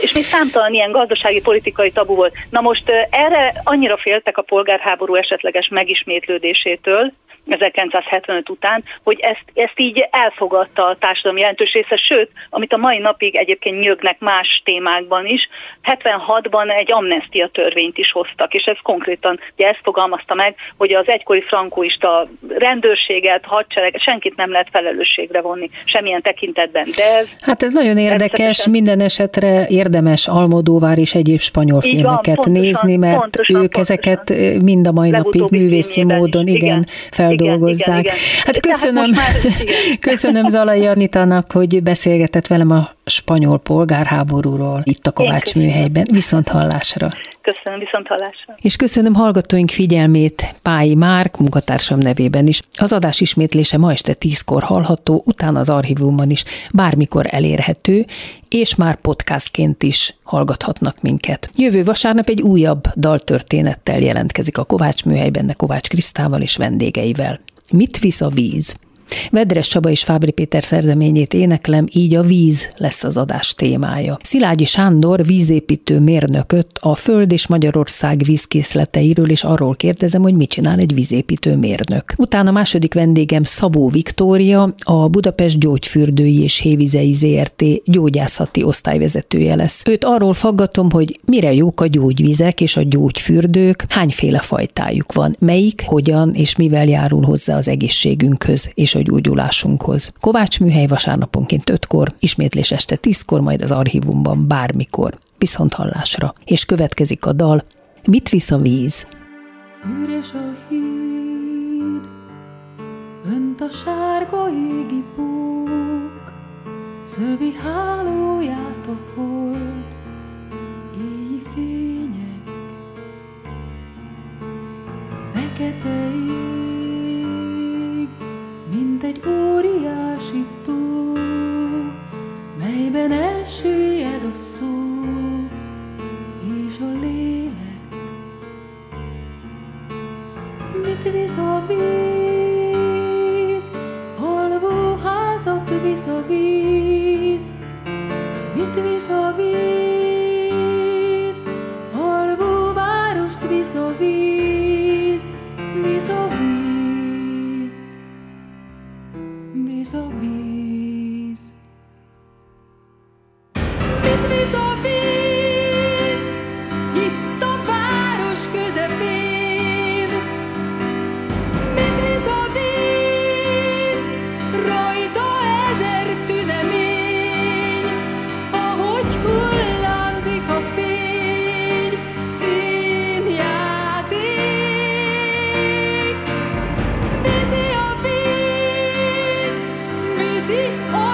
Speaker 5: És még számtalan ilyen gazdasági, politikai tabu volt. Na most erre annyira féltek a polgárháború esetleges megismétlődésétől, 1975 után, hogy ezt, ezt így elfogadta a társadalom jelentős része, sőt, amit a mai napig egyébként nyögnek más témákban is, 76-ban egy amnestia törvényt is hoztak, és ez konkrétan ugye ezt fogalmazta meg, hogy az egykori frankóista rendőrséget, hadsereg, senkit nem lehet felelősségre vonni semmilyen tekintetben. De ez
Speaker 2: hát ez nagyon érdekes, minden esetre érdemes Almodóvár és egyéb spanyol
Speaker 5: Így
Speaker 2: filmeket
Speaker 5: van, pontosan,
Speaker 2: nézni, mert
Speaker 5: pontosan,
Speaker 2: ők
Speaker 5: pontosan.
Speaker 2: ezeket mind a mai napig művészi módon
Speaker 5: is,
Speaker 2: igen,
Speaker 5: igen.
Speaker 2: Feldolgozzák.
Speaker 5: Igen, igen, igen.
Speaker 2: Hát köszönöm,
Speaker 5: már- igen.
Speaker 2: köszönöm Zalai Anitának, hogy beszélgetett velem a spanyol polgárháborúról itt a Kovács műhelyben. Viszont hallásra.
Speaker 5: Köszönöm, viszont hallásra.
Speaker 2: És köszönöm hallgatóink figyelmét Pályi Márk, munkatársam nevében is. Az adás ismétlése ma este tízkor hallható, utána az archívumban is bármikor elérhető, és már podcastként is hallgathatnak minket. Jövő vasárnap egy újabb daltörténettel jelentkezik a Kovács műhelyben, Kovács Krisztával és vendégeivel. Mit visz a víz? Vedres Csaba és Fábri Péter szerzeményét éneklem, így a víz lesz az adás témája. Szilágyi Sándor vízépítő mérnököt a Föld és Magyarország vízkészleteiről és arról kérdezem, hogy mit csinál egy vízépítő mérnök. Utána második vendégem Szabó Viktória, a Budapest Gyógyfürdői és Hévizei ZRT gyógyászati osztályvezetője lesz. Őt arról faggatom, hogy mire jók a gyógyvizek és a gyógyfürdők, hányféle fajtájuk van, melyik, hogyan és mivel járul hozzá az egészségünkhöz és a gyógyulásunkhoz. Kovács műhely vasárnaponként 5-kor, ismétlés este 10-kor, majd az archívumban bármikor. Viszont hallásra. És következik a dal Mit visz a víz?
Speaker 3: Üres a híd, önt a sárga égi pók, szövi hálóját a hold, éjjel fények, fekete ég, egy óriási tó, melyben elsüllyed a szó és a lélek. Mit visz a víz? Alvó házat visz a víz. Mit visz a víz? see.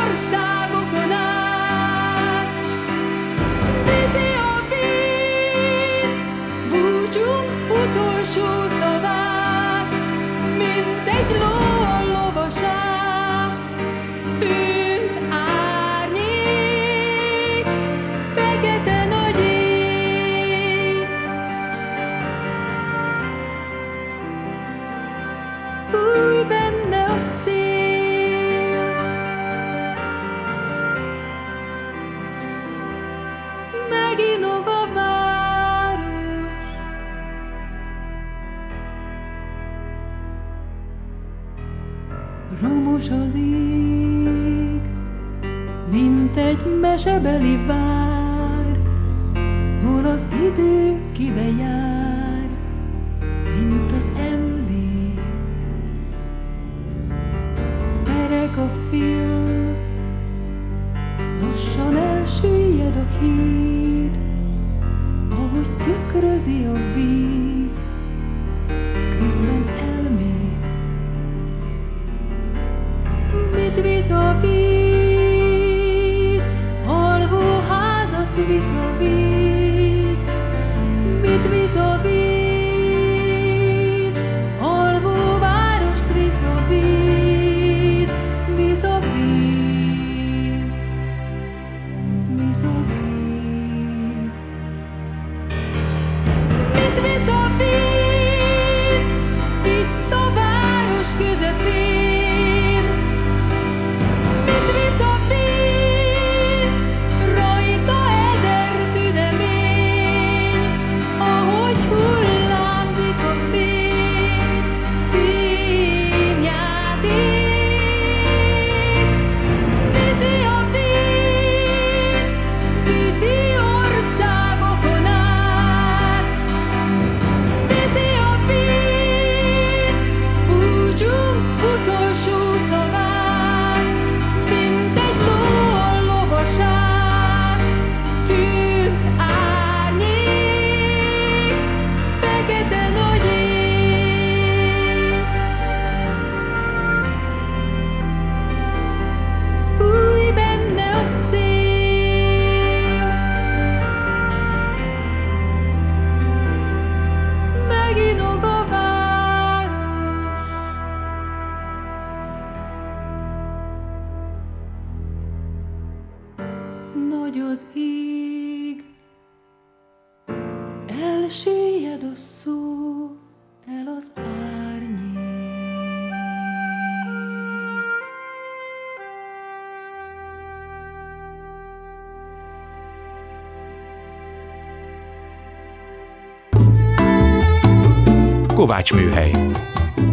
Speaker 1: Kovács Műhely.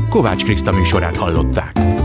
Speaker 1: Kovács Kriszta műsorát hallották.